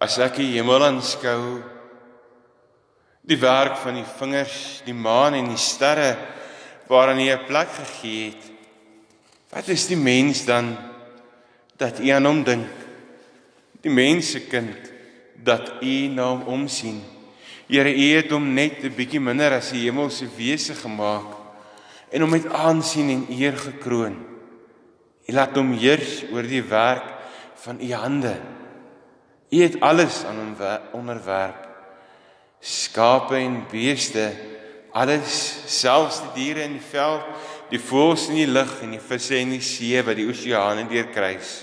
As ek die hemel aanskou, die werk van die vingers, die maan en die sterre waaraan U 'n plek gegee het, wat is die mens dan dat U aan hom dink? Die mensekind dat U na hom omsien. Here, U het hom net 'n bietjie minder as die hemelse wese gemaak en hom met aansien en eer gekroon. U laat hom heers oor die werk van U hande. U het alles aan hom onderwerp. Skape en beeste, alles, selfs die diere in die veld, die voëls in die lug en die visse in die see wat die oseane deurkruis.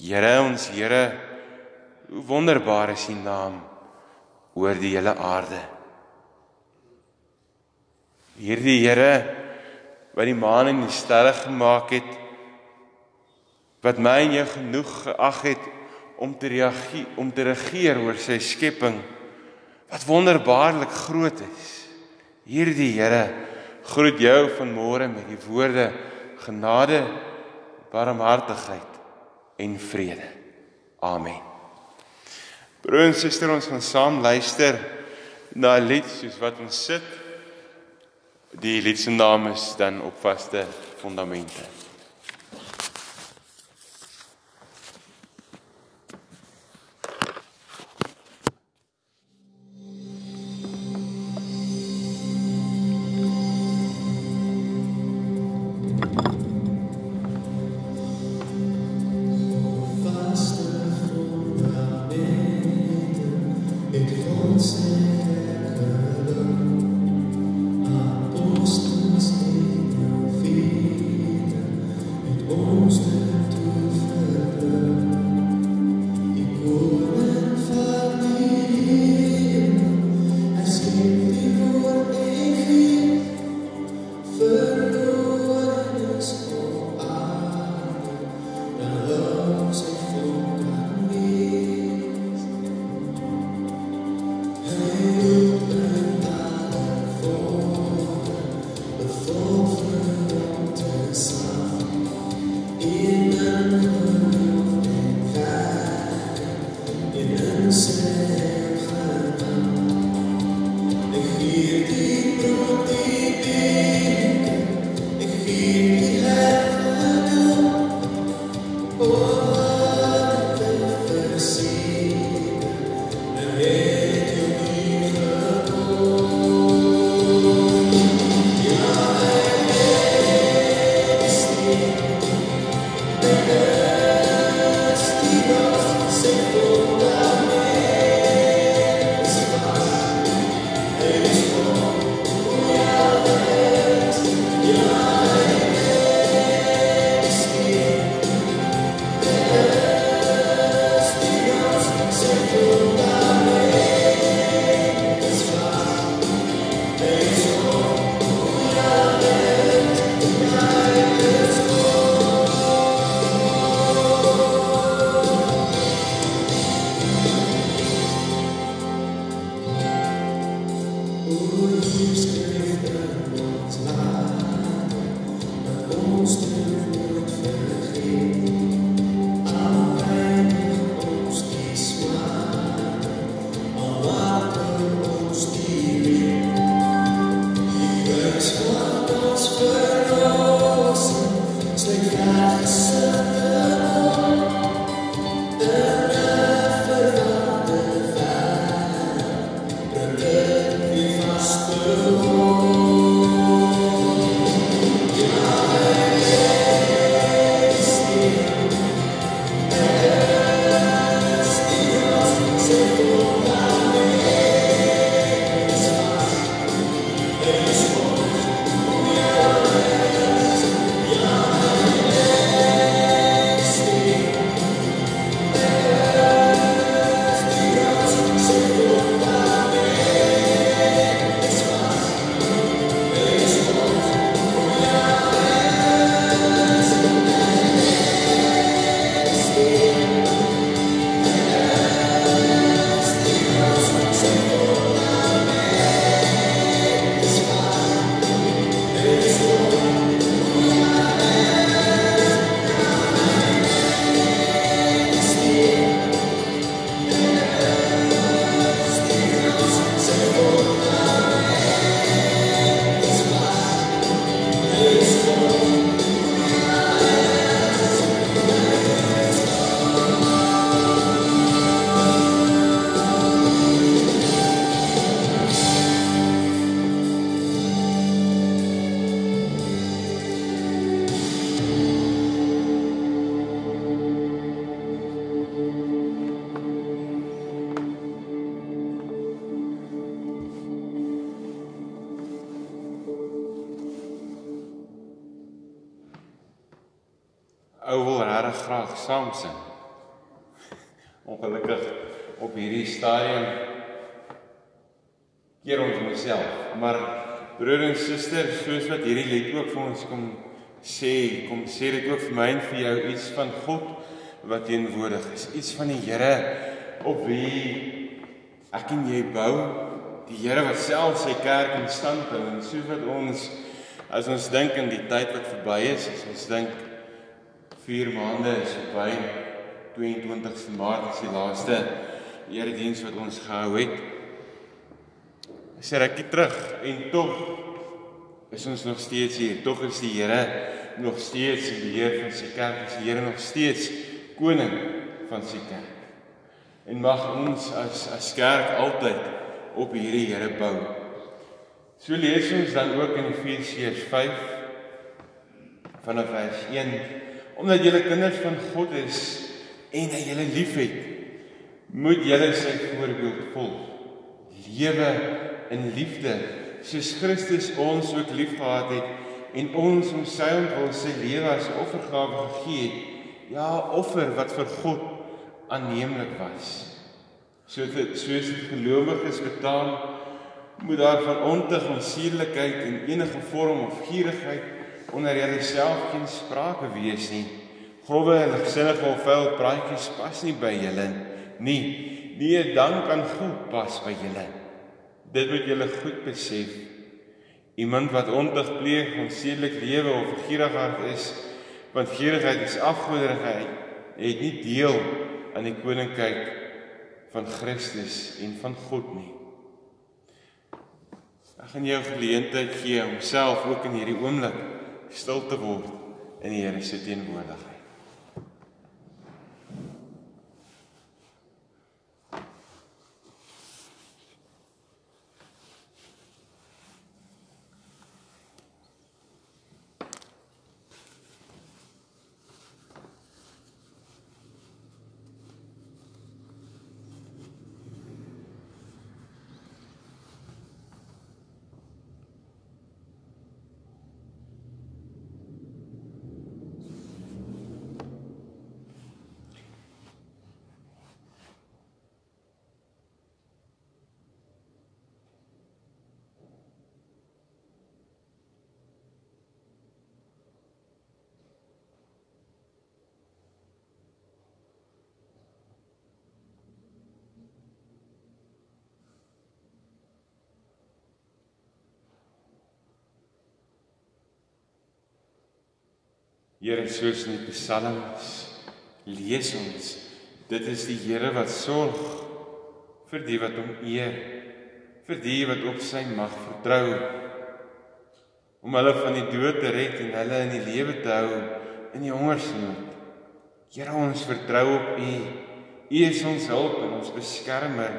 Here ons Here, hoe wonderbaar is U naam oor die hele aarde. Hierdie Here wat die maan en die sterre gemaak het, wat my en jou genoeg geag het om te reageer om te regeer oor sy skepping wat wonderbaarlik groot is. Hierdie Here groet jou vanmôre met die woorde genade, barmhartigheid en vrede. Amen. Broer en suster, ons gaan saam luister na 'n lied soos wat ons sit. Die lied se naam is dan op vaste fondamente. Sing. Ongelukkig op hierdie stadium keer ons myself, maar broer en suster, soos wat hierdie lied ook vir ons kom sê, kom sê dit ook vir my en vir jou iets van God wat teenwoordig is, iets van die Here op wie ek en jy bou, die Here wat self sy kerk in stand hou. En soos wat ons as ons dink in die tyd wat verby is, as ons dink 4 maande is verby 22ste Maart is die laaste erediens wat ons gehou het. Is rukkie terug en tog is ons nog steeds hier. Tog is die Here nog steeds die beheer van sy kerk. Is die Here nog steeds koning van sy kerk. En mag ons as as kerk altyd op hierdie Here bou. So lees ons dan ook in Efesiërs 5 vanaf vers 1 omdat julle kinders van God is en hy julle liefhet, moet julle sy voorbeeld volg. Lewe in liefde soos Christus ons ook liefgehad het en ons om sy ontwil sy lewe as offergawe gegee het. Ja, offer wat vir God aanneemlik was. So dit soos gelowiges betaal moet daar van ontug en suurlikheid en enige vorm of gierigheid onder julle self geen sprake wees nie. Grouwe en gesinnige of vuil praatjies pas nie by julle nie. Nee, dank aan God pas by julle. Dit moet julle goed besef. Iemand wat ontug pleeg, onsedelik lewe of gierigheid is, want gierigheid is afgoderigheid, het nie deel aan die koninkryk van Christus en van God nie. Ek gaan jou geleentheid gee om self ook in hierdie oomblik stil te word in die Here se teenwoordigheid. Here soos in die psalms lees ons dit is die Here wat sorg vir die wat hom eer vir die wat op sy mag vertrou om hulle van die dood te red en hulle in die lewe te hou in die hongersnood. Here ons vertrou op U. U is ons hulp en ons beskermer.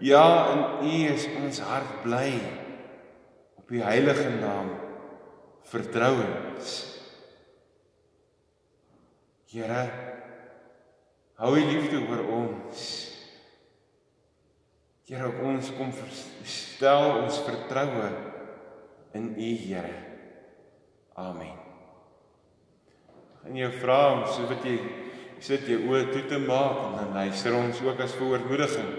Ja in U is ons hart bly. Op U heilige naam vertrou ons Here hou u liefde oor ons. Here ons kom stel ons vertroue in u Here. Amen. En jy vra hom so wat jy sit jy oë toe te maak en dan luister ons ook as veroormoediging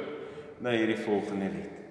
na hierdie volgende lied.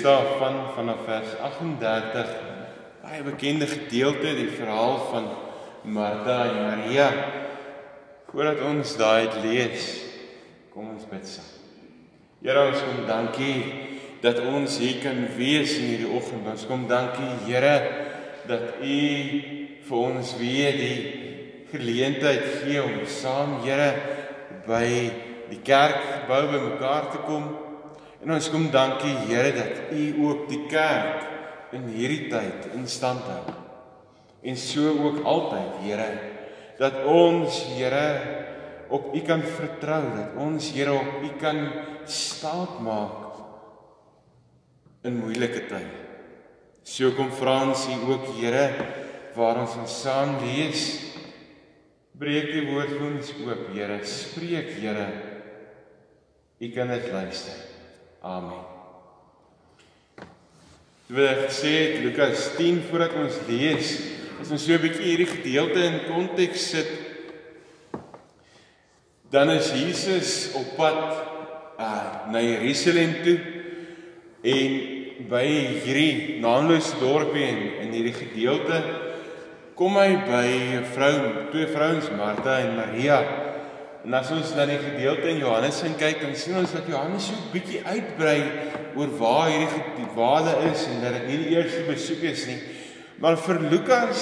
Lees daarvan vanaf vers 38 baie bekende gedeelte die verhaal van Martha en Maria. Voordat ons daai lees kom ons bid saam. Here ons kom dankie dat ons hier kan wees in hierdie oggend. Ons kom dankie Here dat u vir ons weer die geleentheid gee om saam Here by die kerkgebou bymekaar te kom En ons kom dankie Here dat U ook die kerk in hierdie tyd in stand hou. En so ook altyd, Here, dat ons Here op U kan vertrou, dat ons Here op U kan staat maak in moeilike tye. So kom vra ons U ook Here waar ons ons saam lees. Breek die woord vir ons oop, Here. Spreek, Here. U kan dit luister. Amen. Toe ek gesê het Lukas 10 voordat ons lees, as ons so 'n bietjie hierdie gedeelte in konteks sit, dan is Jesus op pad uh, na Jerusalem toe en by hierdie naamlose dorpie en in hierdie gedeelte kom hy by 'n vrou, twee vrouens, Martha en Maria. En as ons na die gedeelte in Johannes sien kyk, dan sien ons dat Johannes so 'n bietjie uitbrei oor waar hierdie wale is en dat dit nie die eerste besoek is nie. Maar vir Lukas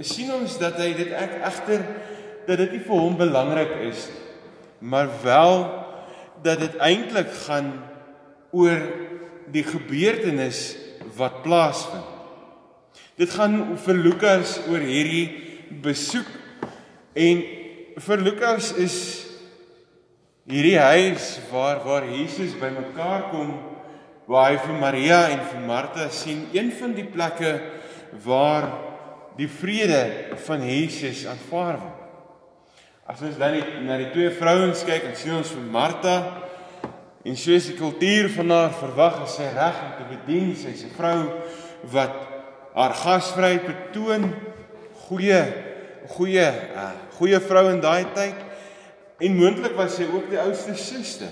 sien ons dat hy dit ek egter dat dit nie vir hom belangrik is maar wel dat dit eintlik gaan oor die gebeurtenis wat plaasvind. Dit gaan vir Lukas oor hierdie besoek en vir Lukas is hierdie huis waar waar Jesus bymekaar kom waar hy vir Maria en vir Martha sien een van die plekke waar die vrede van Jesus aanvaar word. As ons dan die, na die twee vrouens kyk, dan sien ons vir Martha en soos die kultuur van haar verwag is sy reg om te bedien. Sy's 'n vrou wat haar gasvryheid betoon, goeie goeie uh, goeie vrou in daai tyd en moontlik was sy ook die oudste suster.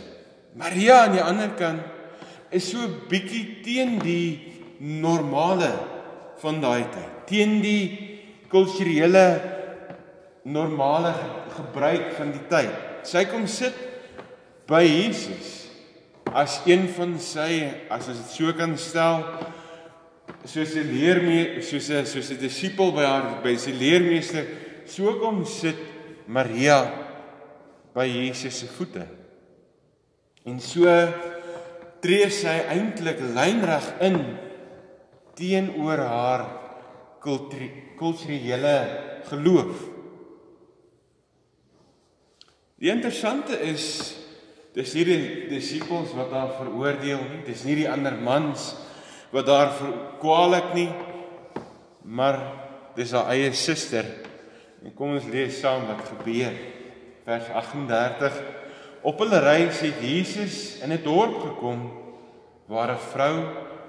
Maria aan die ander kant is so bietjie teen die normale van daai tyd. Teen die kulturele normale gebruik van die tyd. Sy kom sit by Jesus as een van sy as ons dit so kan stel soos 'n leermeester soos 'n soos 'n disipel by haar by sy leermeester so kom sit Maria by Jesus se voete. En so tree sy eintlik lynreg in teenoor haar kulturele geloof. Die interessante is dis nie die disippels wat haar veroordeel nie dis nie die ander mans wat daar kwaadlik nie maar dis haar eie suster en kom ons lees saam wat gebeur vers 38 op hulle reis het Jesus in 'n dorp gekom waar 'n vrou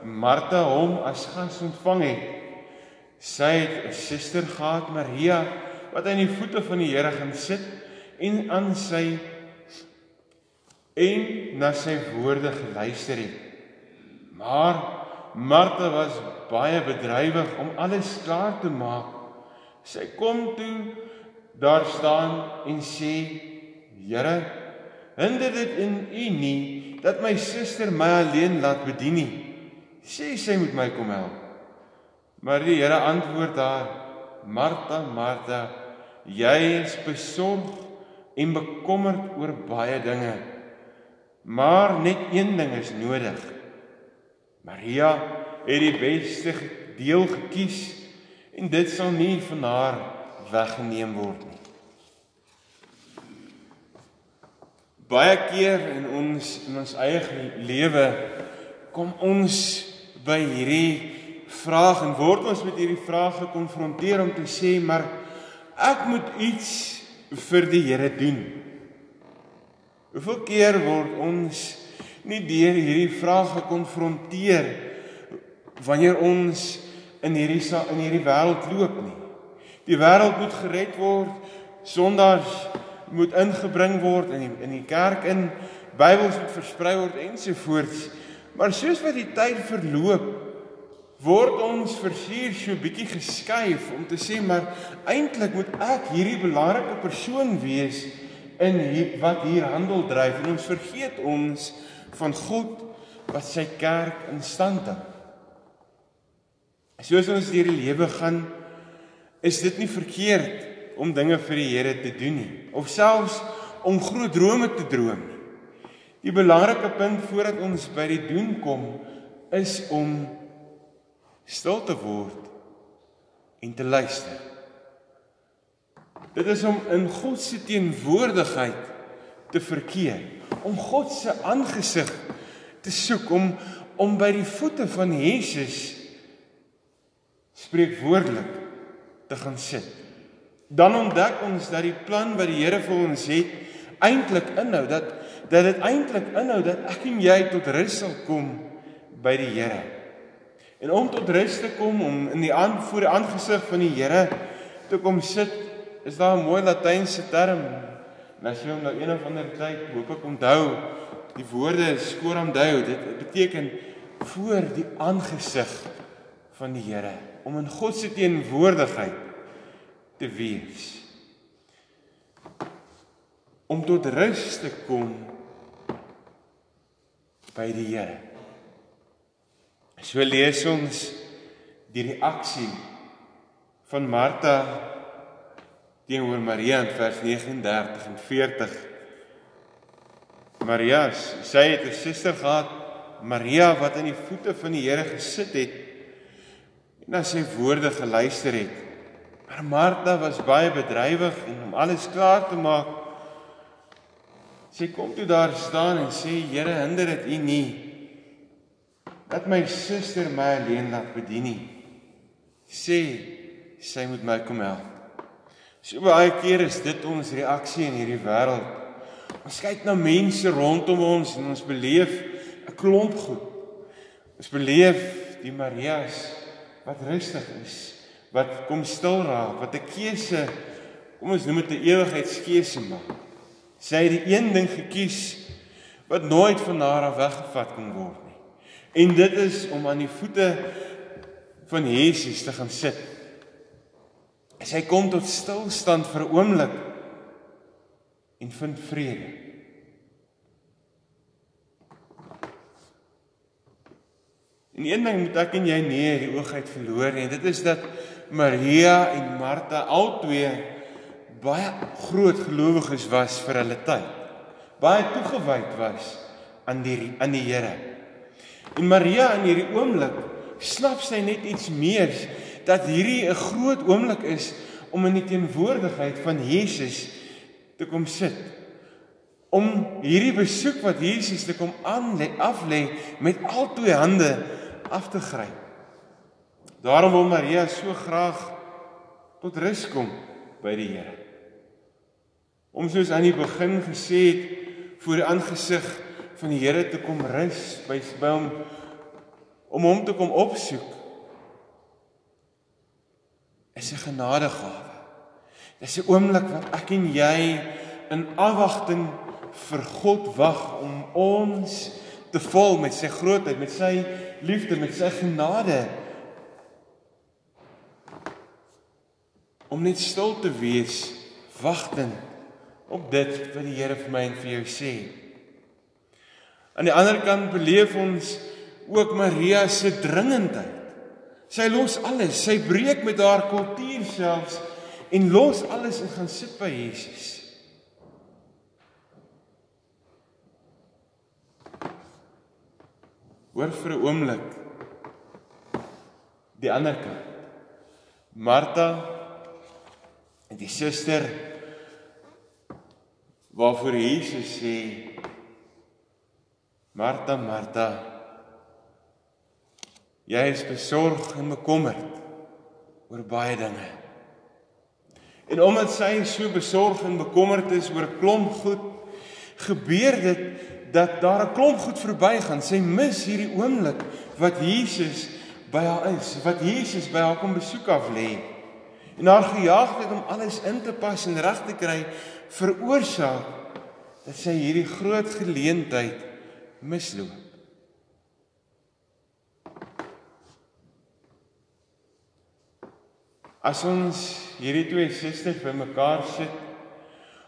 Martha hom as gas ontvang het sy het 'n suster gehad Maria wat aan die voete van die Here gaan sit en aan sy en na sy woorde geluister het. Maar Martha was baie bedrywig om alles klaar te maak. Sy kom toe daar staan en sê: "Here, hinder dit in U nie dat my suster my alleen laat bedien nie. Sê sy moet my kom help." Maar die Here antwoord haar: "Martha, Martha, jy is besorg en bekommerd oor baie dinge." Maar net een ding is nodig. Maria het die beste deel gekies en dit sal nie van haar weggeneem word nie. Baie keer in ons in ons eie lewe kom ons by hierdie vraag en word ons met hierdie vraag gekonfronteer om te sê maar ek moet iets vir die Here doen. Hoeveel keer word ons nie deur hierdie vraag gekonfronteer wanneer ons in hierdie in hierdie wêreld loop nie. Die wêreld moet gered word, sondaars moet ingebring word in die, in die kerk in, Bybels moet versprei word ensovoorts. Maar soos wat die tyd verloop, word ons versuur so bietjie geskuif om te sê maar eintlik moet ek hierdie belangrike persoon wees in hier, wat hier handel dryf en ons vergeet ons van God wat sy kerk in stand hou. Soos ons deur die lewe gaan, is dit nie verkeerd om dinge vir die Here te doen nie of selfs om groot drome te droom nie. Die belangrike punt voordat ons by die doen kom is om stil te word en te luister. Dit is om in God se teenwoordigheid te verkeer, om God se aangesig te soek om om by die voete van Jesus spreekwoordelik te gaan sit. Dan ontdek ons dat die plan wat die Here vir ons het eintlik inhou dat dat dit eintlik inhou dat ek en jy tot rus sal kom by die Here. En om tot rus te kom om in die aan voor die aangesig van die Here te kom sit is daar 'n mooi latynse term. En as jy hom nou een of ander tyd hoop ek onthou, die woorde scoram deo, dit beteken voor die aangesig van die Here, om in God se teenwoordigheid te wees. Om tot rus te kom by die Here. So lees ons die reaksie van Martha teenoor Maria in vers 39 en 40. Maria, sy het 'n suster gehad, Maria wat aan die voete van die Here gesit het en na sy woorde geluister het. Maar Martha was baie bedrywig en om alles klaar te maak. Sy kom toe daar staan en sê: "Here, hinder dit U nie dat my suster my alleen laat bedien nie. Sê sy moet my kom help." So baie keer is dit ons reaksie in hierdie wêreld. Ons kyk na mense rondom ons en ons beleef 'n klomp goed. Ons beleef die Marias wat rustig is, wat kom stil raak, wat 'n keuse kom ons noem dit 'n ewigheidskeuse maak. Sy het die een ding gekies wat nooit van haar af weggevat kan word nie. En dit is om aan die voete van Jesus te gaan sit As hy kom tot stilstand vir 'n oomblik en vind vrede. En een ding moet ek en jy nie die oog uit verloor nie. Dit is dat Maria en Martha albei baie groot gelowiges was vir hulle tyd. Baie toegewyd was aan die aan die Here. En Maria in hierdie oomblik snap sy net iets meer dat hierdie 'n groot oomblik is om in die teenwoordigheid van Jesus te kom sit. Om hierdie besoek wat Jesus te kom aan lê af lê met al twee hande af te gryp. Daarom wil Maria so graag tot rus kom by die Here. Om soos aan die begin gesê het voor die aangesig van die Here te kom rus by by hom om hom te kom opsoek is 'n genadegawe. Dis 'n oomblik wat ek en jy in afwagting vir God wag om ons te vul met sy grootheid, met sy liefde, met sy genade. Om net stil te wees, wagtend op dit wat die Here vir my en vir jou sê. Aan die ander kant beleef ons ook Maria se dringendheid. Sy los alles, sy breek met haar kultuur selfs en los alles en gaan sit by Jesus. Hoor vir 'n oomblik die ander kant. Martha en die suster waarvoor Jesus sê Martha Martha jy is besorg en bekommerd oor baie dinge. En omdat sy so besorg en bekommerd is oor klomp goed, gebeur dit dat daar 'n klomp goed verbygaan. Sy mis hierdie oomblik wat Jesus by haar is, wat Jesus by haar kom besoek af lê. En haar gejaagdheid om alles in te pas en reg te kry veroorsaak dat sy hierdie groot geleentheid misloop. As ons hierdie twee susters bymekaar sit,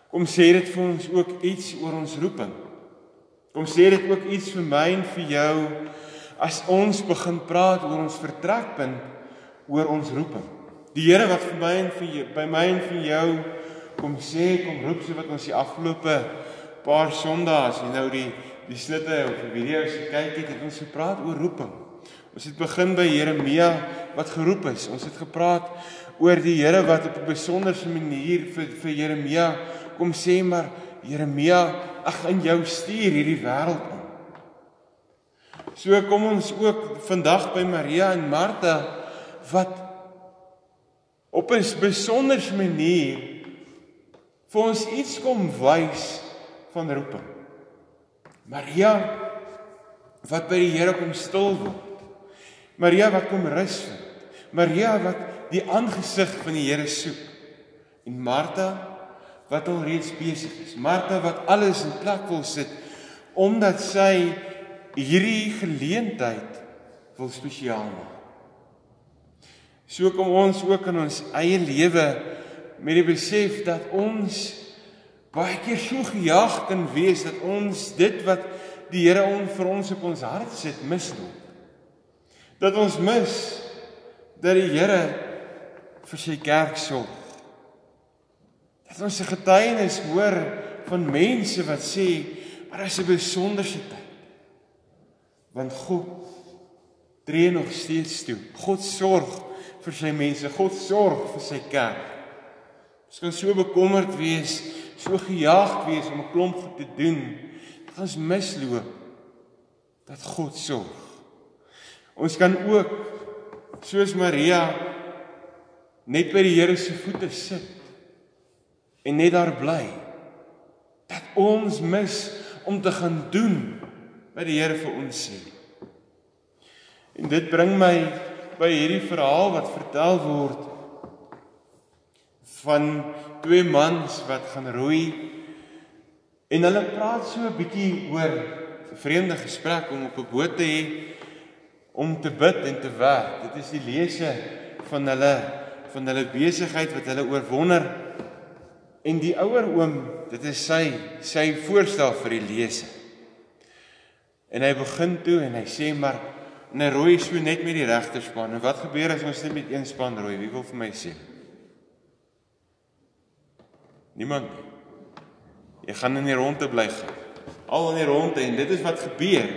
kom sê dit vir ons ook iets oor ons roeping. Kom sê dit ook iets vir my en vir jou as ons begin praat oor ons vertrekpunt oor ons roeping. Die Here wat vir my en vir jou, by my en vir jou kom sê, kom roep so wat ons die afgelope paar Sondae as jy nou die die snitte of die video's gekyk het, het ons gepraat oor roeping. Ons het begin by Jeremia wat geroep is. Ons het gepraat oor die Here wat op 'n besonderse manier vir vir Jeremia kom sê maar Jeremia, ek gaan jou stuur hierdie wêreld in. So kom ons ook vandag by Maria en Martha wat op 'n besonderse manier vir ons iets kom wys van roeping. Maria wat by die Here kom stil word. Maria wat kom rus vind. Maria wat die aangesig van die Here soek. En Martha wat al reeds besig is. Martha wat alles in plek wil sit omdat sy hierdie geleentheid wil spesiaal maak. So kom ons ook in ons eie lewe met die besef dat ons baie keer so gejaag kan wees dat ons dit wat die Here on vir ons op ons hart sit misloop. Dat ons mis dat die Here vir sy kerk sorg. Dat ons 'n getuienis hoor van mense wat sê, "Maar dit is 'n besonderse tyd." Want God tree nog steeds toe. God sorg vir sy mense. God sorg vir sy kerk. Ons kan so bekommerd wees, so gejaagd wees om 'n klomp goed te doen, dat ons misloop dat God sorg. Ons kan ook soos Maria net by die Here se voete sit en net daar bly dat ons mis om te gaan doen wat die Here vir ons sê. En dit bring my by hierdie verhaal wat vertel word van twee mans wat gaan roei en hulle praat so 'n bietjie oor 'n vreemde gesprek om op 'n boot te hê om te bid en te werk. Dit is die lese van hulle van hulle besigheid wat hulle oorwonder. En die ouer oom, dit is sy sy voorstel vir die lese. En hy begin toe en hy sê maar en hy rooi so net met die regter span. En wat gebeur as ons net met een span rooi? Wie wil vir my sê? Niemand. Jy gaan in die ronde bly gaan. Al in die ronde en dit is wat gebeur.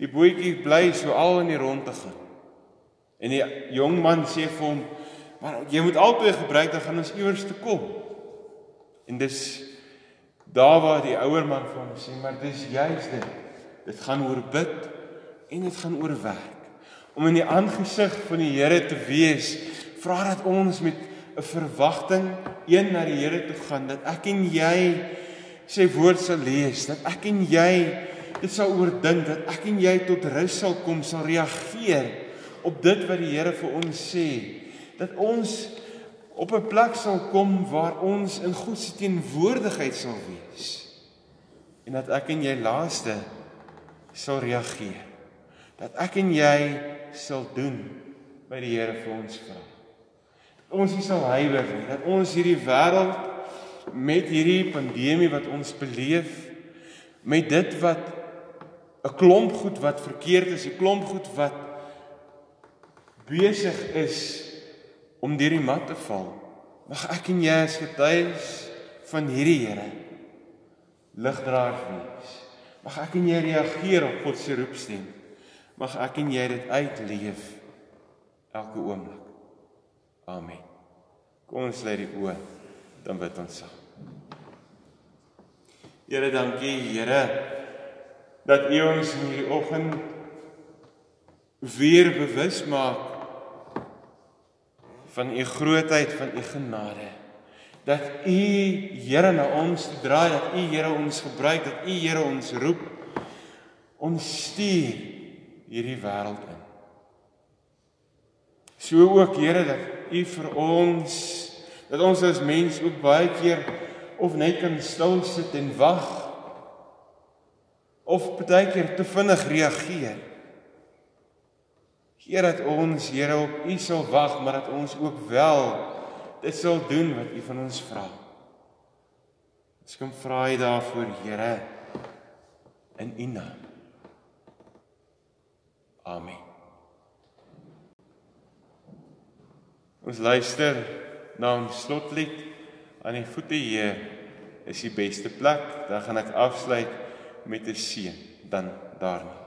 Die bootjie bly so al in die ronde gaan. En die jong man sê vir hom, Maar jy moet albei gebruik dan gaan ons iewers te kom. En dis daar waar die ouer man vir hom sê, maar dis juist dit. Dit gaan oor bid en dit gaan oor werk. Om in die aangesig van die Here te wees, vra dat ons met 'n verwagting een na die Here toe gaan dat ek en jy sy woord sal lees, dat ek en jy dit sal oordink, dat ek en jy tot rus sal kom, sal reageer op dit wat die Here vir ons sê dat ons op 'n plek sal kom waar ons in God se teenwoordigheid sal wees. En dat ek en jy laaste sal reageer. Dat ek en jy sal doen by die Here vir ons vra. Dat ons nie sal huiwer nie, dat ons hierdie wêreld met hierdie pandemie wat ons beleef met dit wat 'n klomp goed wat verkeerd is, 'n klomp goed wat besig is om deur die mat te val. Mag ek en jy as getuies van hierdie Here ligdraer wees. Mag ek en jy reageer op God se roepstem. Mag ek en jy dit uitleef elke oomblik. Amen. Kom ons lê die oë dan bid ons saam. Here, dankie Here dat U ons in hierdie oggend weer bewus maak van u grootheid, van u genade. Dat u Here na ons draai, dat u Here ons gebruik, dat u Here ons roep. Ons stuur hierdie wêreld in. So ook Here dat u vir ons dat ons as mens ook baie keer of net kan stil sit en wag of baie keer te vinnig reageer. Here dat ons Here op U sal wag, maar dat ons ook wel dit sal doen wat U van ons vra. Ons kom vra U daarvoor, Here, in U naam. Amen. Ons luister na 'n slotlied aan die voete Heer is die beste plek. Dan gaan ek afsluit met 'n seën dan daarna.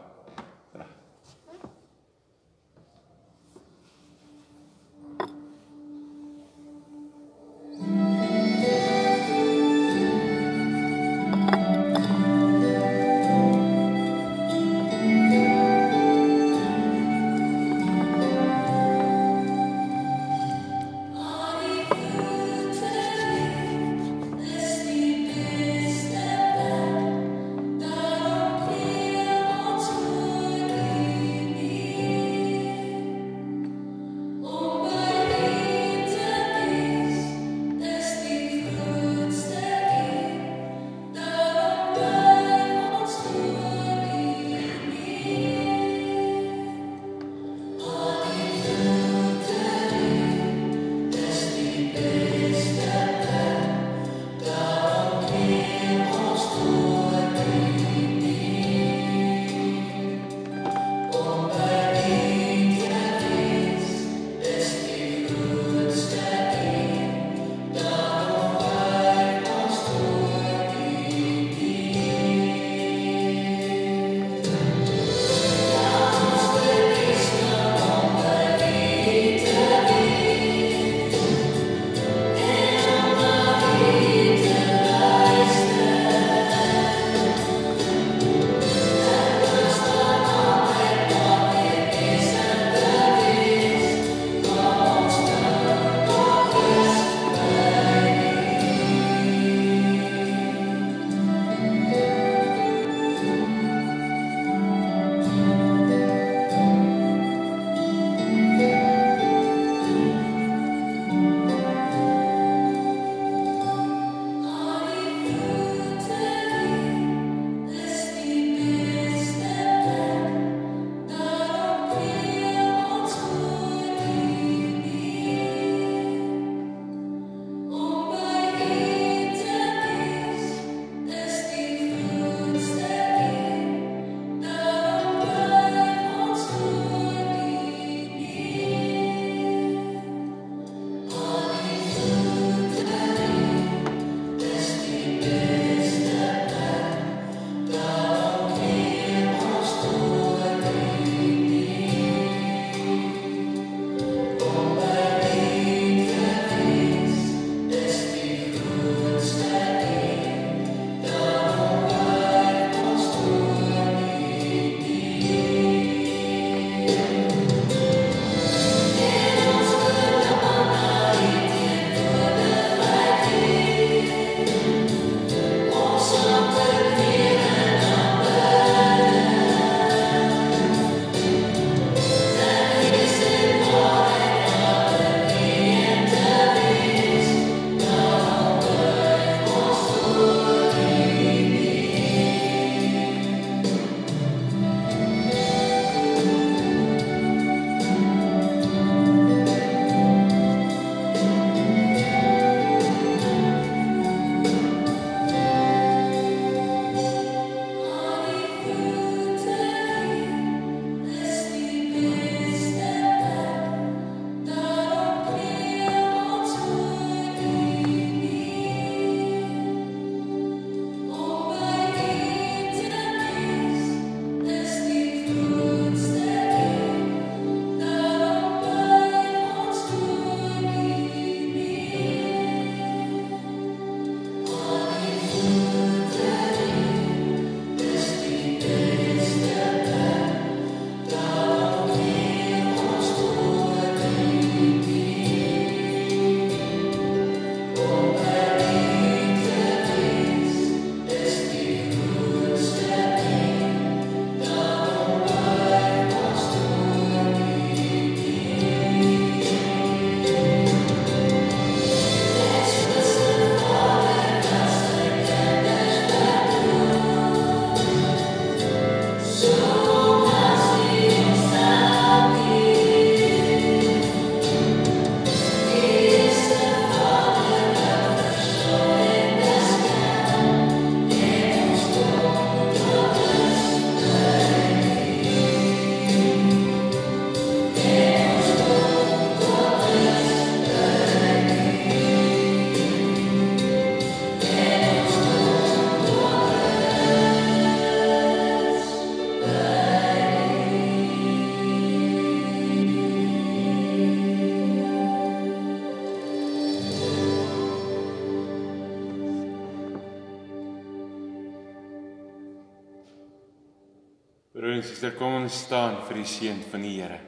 Kom staan vir die seën van die Here.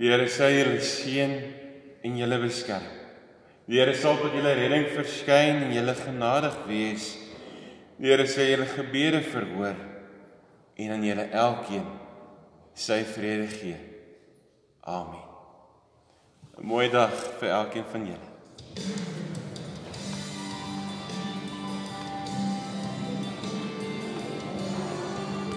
Die Here sê julle seën en julle beskerm. Die Here sal tot julle redding verskyn en julle genadig wees. Die Here sê julle gebede verhoor en aan julle elkeen sy vrede gee. Amen. 'n Mooi dag vir elkeen van julle.